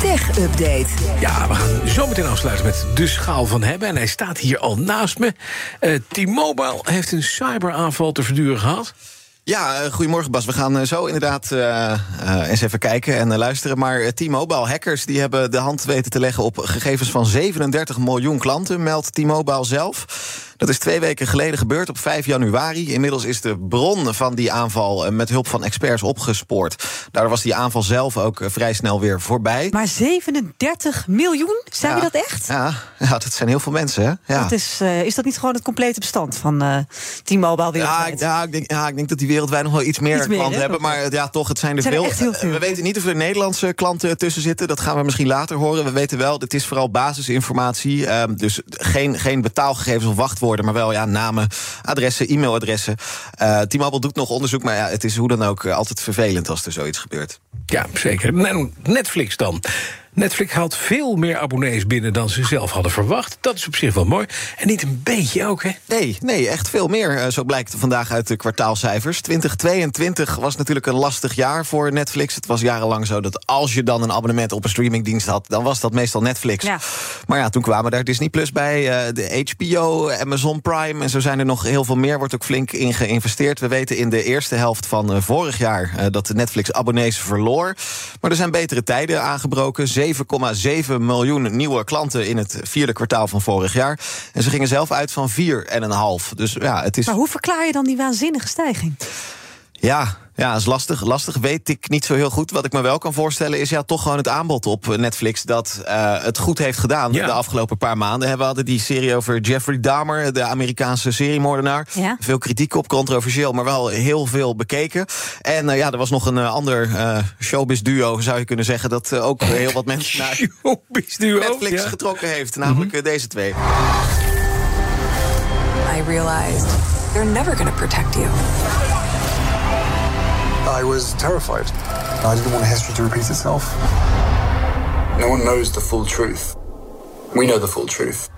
tech-update. Ja, we gaan zo meteen afsluiten met de schaal van hebben. En hij staat hier al naast me. Uh, T-Mobile heeft een cyberaanval te verduren gehad. Ja, uh, goedemorgen Bas. We gaan uh, zo inderdaad uh, eens even kijken en luisteren. Maar T-Mobile hackers die hebben de hand weten te leggen op gegevens van 37 miljoen klanten, meldt T-Mobile zelf. Dat is twee weken geleden gebeurd op 5 januari. Inmiddels is de bron van die aanval met hulp van experts opgespoord. Daardoor was die aanval zelf ook vrij snel weer voorbij. Maar 37 miljoen? Zijn ja, we dat echt? Ja, ja, dat zijn heel veel mensen. Hè? Ja. Dat is, uh, is dat niet gewoon het complete bestand van uh, T-Mobile wereldwijd? Ja, ja, ik denk, ja, ik denk dat die wereldwijd nog wel iets meer, iets meer klanten hè? hebben. Maar ja, toch, het zijn er, zijn veel. Er. We weten niet of er Nederlandse klanten tussen zitten. Dat gaan we misschien later horen. We weten wel, het is vooral basisinformatie. Um, dus geen, geen betaalgegevens of wachtwoorden, maar wel ja, namen, adressen, e-mailadressen. Uh, T-Mobile doet nog onderzoek, maar ja, het is hoe dan ook altijd vervelend als er zoiets gebeurt. Ja, zeker. Netflix dan. Netflix haalt veel meer abonnees binnen dan ze zelf hadden verwacht. Dat is op zich wel mooi. En niet een beetje ook, hè? Nee, nee echt veel meer. Zo blijkt vandaag uit de kwartaalcijfers. 2022 was natuurlijk een lastig jaar voor Netflix. Het was jarenlang zo dat als je dan een abonnement op een streamingdienst had... dan was dat meestal Netflix. Ja. Maar ja, toen kwamen daar Disney Plus bij, de HBO, Amazon Prime... en zo zijn er nog heel veel meer, wordt ook flink in geïnvesteerd. We weten in de eerste helft van vorig jaar... dat Netflix abonnees verloor. Maar er zijn betere tijden aangebroken... 7,7 miljoen nieuwe klanten in het vierde kwartaal van vorig jaar. En ze gingen zelf uit van 4,5. Dus ja, het is. Maar hoe verklaar je dan die waanzinnige stijging? Ja, ja, is lastig. Lastig weet ik niet zo heel goed. Wat ik me wel kan voorstellen is ja, toch gewoon het aanbod op Netflix dat uh, het goed heeft gedaan ja. de afgelopen paar maanden. We hadden die serie over Jeffrey Dahmer, de Amerikaanse seriemoordenaar. Ja. Veel kritiek op, controversieel, maar wel heel veel bekeken. En uh, ja, er was nog een uh, ander showbiz duo, zou je kunnen zeggen, dat ook heel wat mensen naar? Netflix ja. getrokken heeft. Namelijk mm -hmm. deze twee. I realized they're never gonna protect you. I was terrified. I didn't want history to repeat itself. No one knows the full truth. We know the full truth.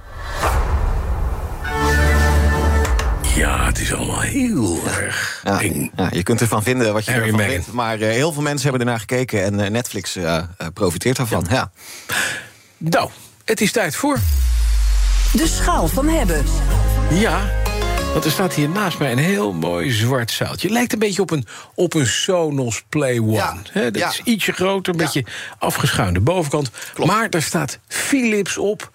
Ja, het is allemaal heel erg ja, eng. Ja, je kunt ervan vinden wat je Harry ervan Meghan. vindt. Maar uh, heel veel mensen hebben ernaar gekeken en uh, Netflix uh, profiteert daarvan. Ja. Nou, het is tijd voor... De schaal van hebben. Ja, want er staat hier naast mij een heel mooi zwart zaaltje. Lijkt een beetje op een, op een Sonos Play One. Ja, He, dat ja. is ietsje groter, een Ja. beetje afgeschuinde bovenkant. Klopt. Maar daar staat Philips op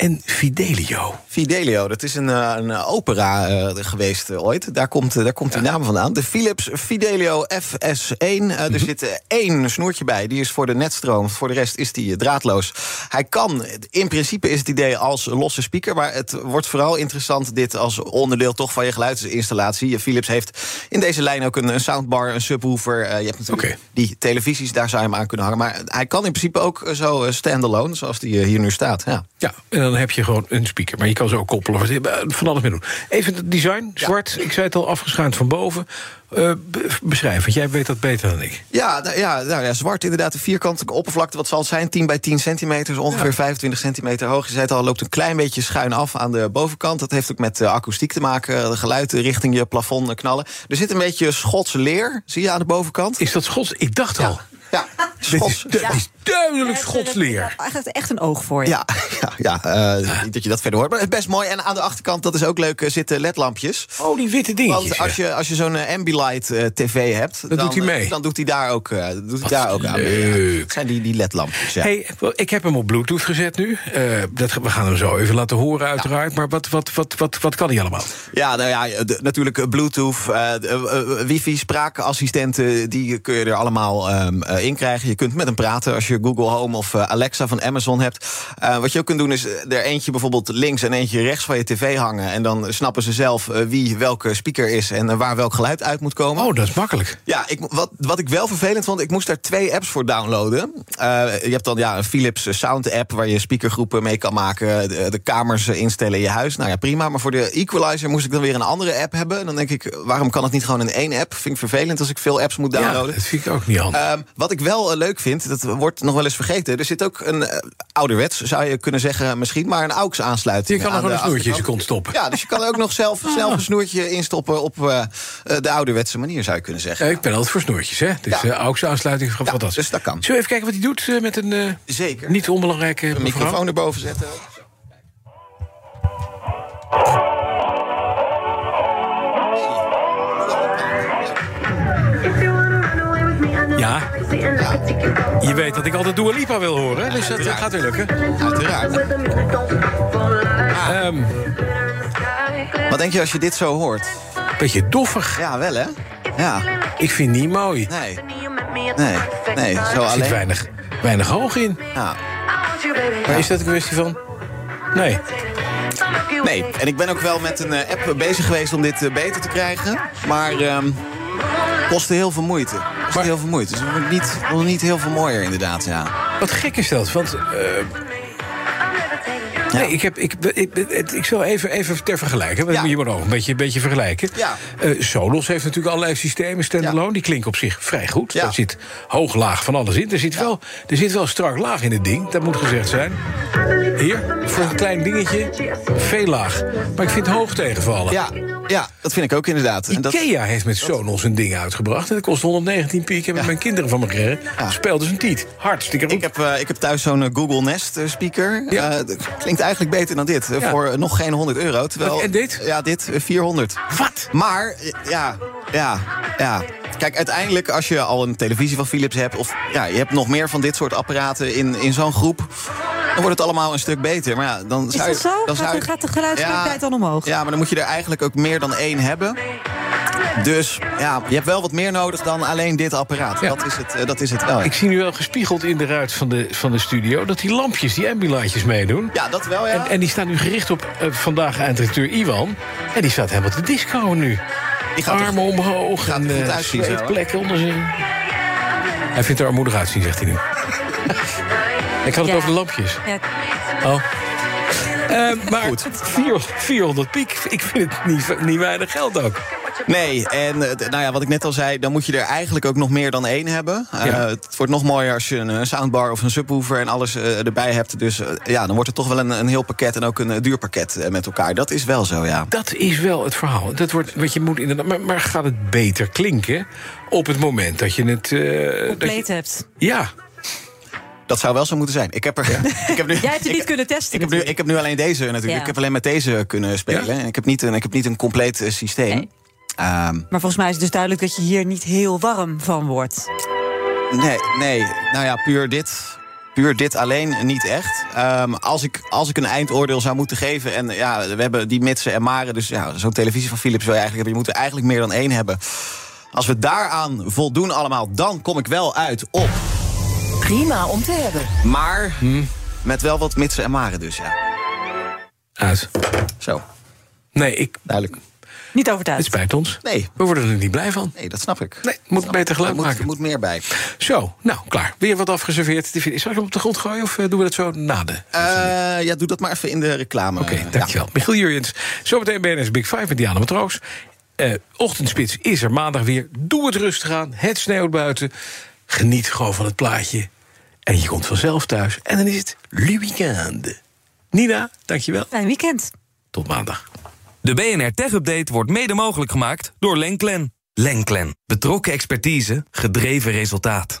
en Fidelio. Fidelio, dat is een, uh, een opera uh, geweest uh, ooit. Daar komt, daar komt die naam vandaan. De Philips Fidelio FS1. Mm -hmm. Er zit één snoertje bij. Die is voor de netstroom. Voor de rest is die draadloos. Hij kan, in principe is het idee als losse speaker. Maar het wordt vooral interessant dit als onderdeel toch van je geluidsinstallatie. Philips heeft in deze lijn ook een, een soundbar, een subwoofer. je hebt natuurlijk okay. die televisies, daar zou je hem aan kunnen hangen. Maar hij kan in principe ook zo standalone, zoals die hier nu staat. Ja, ja dan heb je gewoon een speaker. Maar je kan ze ook koppelen, van alles mee doen. Even het design, zwart, ja. ik zei het al, afgeschuind van boven. Uh, beschrijf, want jij weet dat beter dan ik. Ja, nou, ja, nou ja, zwart inderdaad, een vierkante oppervlakte. Wat zal het zijn? 10 bij 10 centimeter, dus ongeveer ja. 25 centimeter hoog. Je zei het al, loopt een klein beetje schuin af aan de bovenkant. Dat heeft ook met uh, akoestiek te maken. De geluid richting je plafond knallen. Er zit een beetje Schots leer, zie je aan de bovenkant. Is dat Schots? Ik dacht ja. al. Ja, Schots. Ja. Duidelijk Ja, Schotsleer. Eigenlijk echt een oog voor je. Ja, ja, ja uh, niet dat je dat verder hoort. Maar het is best mooi. En aan de achterkant, dat is ook leuk, uh, zitten ledlampjes. Oh, die witte dingetjes. Want als je, als je zo'n uh, Ambilight tv hebt... Dat dan, doet hij mee. Dan doet hij daar ook, doet hij daar ook aan mee. Ja. Dat zijn die, die ledlampjes, ja. Hey, ik heb hem op Bluetooth gezet nu. dat, we gaan hem zo even laten horen, uiteraard. Maar wat, wat, wat, wat, wat kan hij allemaal? Ja, nou ja, de, natuurlijk Bluetooth, wifi, spraakassistenten... die kun je er allemaal um, in krijgen. Je kunt met hem praten als je Google Home of uh, Alexa van Amazon hebt. Uh, wat je ook kunt doen is er eentje bijvoorbeeld links en eentje rechts van je tv hangen. En dan snappen ze zelf wie welke speaker is en waar welk geluid uit moet komen. Oh, dat is makkelijk. Ja, ik, wat, wat ik wel vervelend vond, ik moest daar twee apps voor downloaden. je hebt dan ja, een Philips Sound app waar je speakergroepen mee kan maken. De, de kamers instellen in je huis. Nou ja, prima. Maar voor de equalizer moest ik dan weer een andere app hebben. En dan denk ik, waarom kan het niet gewoon in één app? Vind ik vervelend als ik veel apps moet downloaden. Ja, dat vind ik ook niet handig. wat ik wel leuk vind, dat wordt wordt nog wel eens vergeten. Er zit ook een eh, ouderwets, zou je kunnen zeggen, misschien, maar een AUX-aansluiting. Je kan nog wel een snoertje in je kont stoppen. Ja, dus je kan ook nog zelf, zelf een snoertje instoppen op eh, eh, de ouderwetse manier, zou je kunnen zeggen. Ik ben altijd voor snoertjes, hè? Dus Ja. ja. AUX-aansluiting van Ja, fantastisch. dus dat kan. Zullen we even kijken wat hij doet met een Zeker. niet onbelangrijke Een mevrouw? microfoon erboven zetten. Je weet dat ik altijd Dua Lipa wil horen, dus dat gaat weer lukken. Uiteraard. Ehm Wat denk je als je dit zo hoort? beetje doffig. Ja, wel hè? Ja, Ik vind het niet mooi. nee. Nee, nee, zo Er zit alleen. weinig, weinig hoog in. Ja. Maar is dat een kwestie van... Nee. Nee, en ik ben ook wel met een eh, app bezig geweest om dit eh, beter te krijgen. Maar ehm kostte heel veel moeite. Maar- heel veel moeite. Dus het niet, wordt niet heel veel mooier inderdaad, ja. Wat gek is dat, want... eh, Nee, ik, heb, ik, ik, ik, ik zal even, even ter vergelijken. want Ja. Je moet ook een beetje, een beetje vergelijken. Ja. Eh, Sonos heeft natuurlijk allerlei systemen, standalone. Die klinken op zich vrij goed. Ja. Er zit hoog, laag van alles in. Er zit, wel, er zit wel strak laag in het ding, dat moet gezegd zijn. Hier, voor een klein dingetje, veel laag. Maar ik vind hoog tegenvallen. Ja, ja dat vind ik ook inderdaad. Dat, Ikea heeft met Sonos een ding uitgebracht. En dat kost 119 piek. Ik heb mijn kinderen van me gekregen. Ja. Speelde zijn tiet. Hartstikke goed. ik, heb, eh, ik heb thuis zo'n eh, Google Nest eh, speaker. Ja. Klinkt eigenlijk beter dan dit. Ja. Voor nog geen 100 euro. Terwijl, En dit? Ja, dit eh, 400. Wat? Maar, ja, ja, ja. Kijk, uiteindelijk als je al een televisie van Philips hebt... of ja, je hebt nog meer van dit soort apparaten in, in zo'n groep... dan wordt het allemaal een stuk beter. Maar ja, dan Is zou je, dat zo? Dan zou Gaat, je, de- gaat de geluidskwaliteit dan omhoog? Ja, maar dan moet je er eigenlijk ook meer dan één hebben. Dus ja, je hebt wel wat meer nodig dan alleen dit apparaat. Ja. Dat, is het, eh, dat is het wel. Ik zie nu wel gespiegeld in de ruit van de, van de studio... dat die lampjes, die ambilights meedoen. Ja, dat wel, ja. En, en die staan nu gericht op eh, vandaag eindredacteur Iwan. En die staat helemaal te disco nu. Die gaat Armen omhoog gaat en goed eh, plekken onder zijn... Hij vindt er armoedig uitzien, zegt hij nu. Ik had het Ja. over de lampjes. Ja, Oh. Eh, maar 400, 400 piek, ik vind het niet, niet weinig geld ook. Nee, en eh, nou ja, wat ik net al zei, dan moet je er eigenlijk ook nog meer dan één hebben. Eh. Het wordt nog mooier als je een soundbar of een subwoofer en alles erbij hebt. Dus ja, dan wordt het toch wel een, een heel pakket en ook een duur pakket met elkaar. Dat is wel zo, ja. Dat is wel het verhaal. Dat wordt, wat je moet inderdaad, maar, maar gaat het beter klinken op het moment dat je het... eh, dat je- compleet hebt. ja, Dat zou wel zo moeten zijn. Ik heb, er, ik heb nu, Jij hebt het ik- niet kunnen testen Ik heb, nu, ik heb nu alleen deze natuurlijk. Ja. Ik heb alleen met deze kunnen spelen. Ja? En Ik, heb niet een, ik heb niet een compleet eh, systeem. Nee. Ehm, Maar volgens mij is het dus duidelijk dat je hier niet heel warm van wordt. Nee, nee. Nou ja, puur dit. Puur dit alleen niet echt. Ehm, als, ik, als ik een eindoordeel zou moeten geven. En ja, we hebben die mitsen en maren. Dus ja, zo'n televisie van Philips wil je eigenlijk hebben. Je moet er eigenlijk meer dan één hebben. Als we daaraan voldoen allemaal, dan kom ik wel uit op. Prima om te hebben. Maar met wel wat mitsen en maren dus, ja. uit. Zo, Nee, ik, duidelijk. Niet het overtuigd. spijt ons. Nee. We worden er niet blij van. Nee, dat snap ik. Nee, moet beter geluid moet, maken. er moet meer bij. Zo, nou, klaar. Weer wat afgeserveerd. Zal ik hem op de grond gooien of eh, doen we dat zo na de... Eh, ja, doe dat maar even in de reclame. Oké, Eh, dankjewel. Michiel Jurjens. Zometeen BNS Big Five met Diana Matroos. Eh, ochtendspits is er maandag weer. Doe het rustig aan. Het sneeuwt buiten. Geniet gewoon van het plaatje. En je komt vanzelf thuis. En dan is het le weekend. Nina, dankjewel. Fijn weekend. Tot maandag. De BNR Tech Update wordt mede mogelijk gemaakt door Lenklen. Lenklen. Betrokken expertise, gedreven resultaat.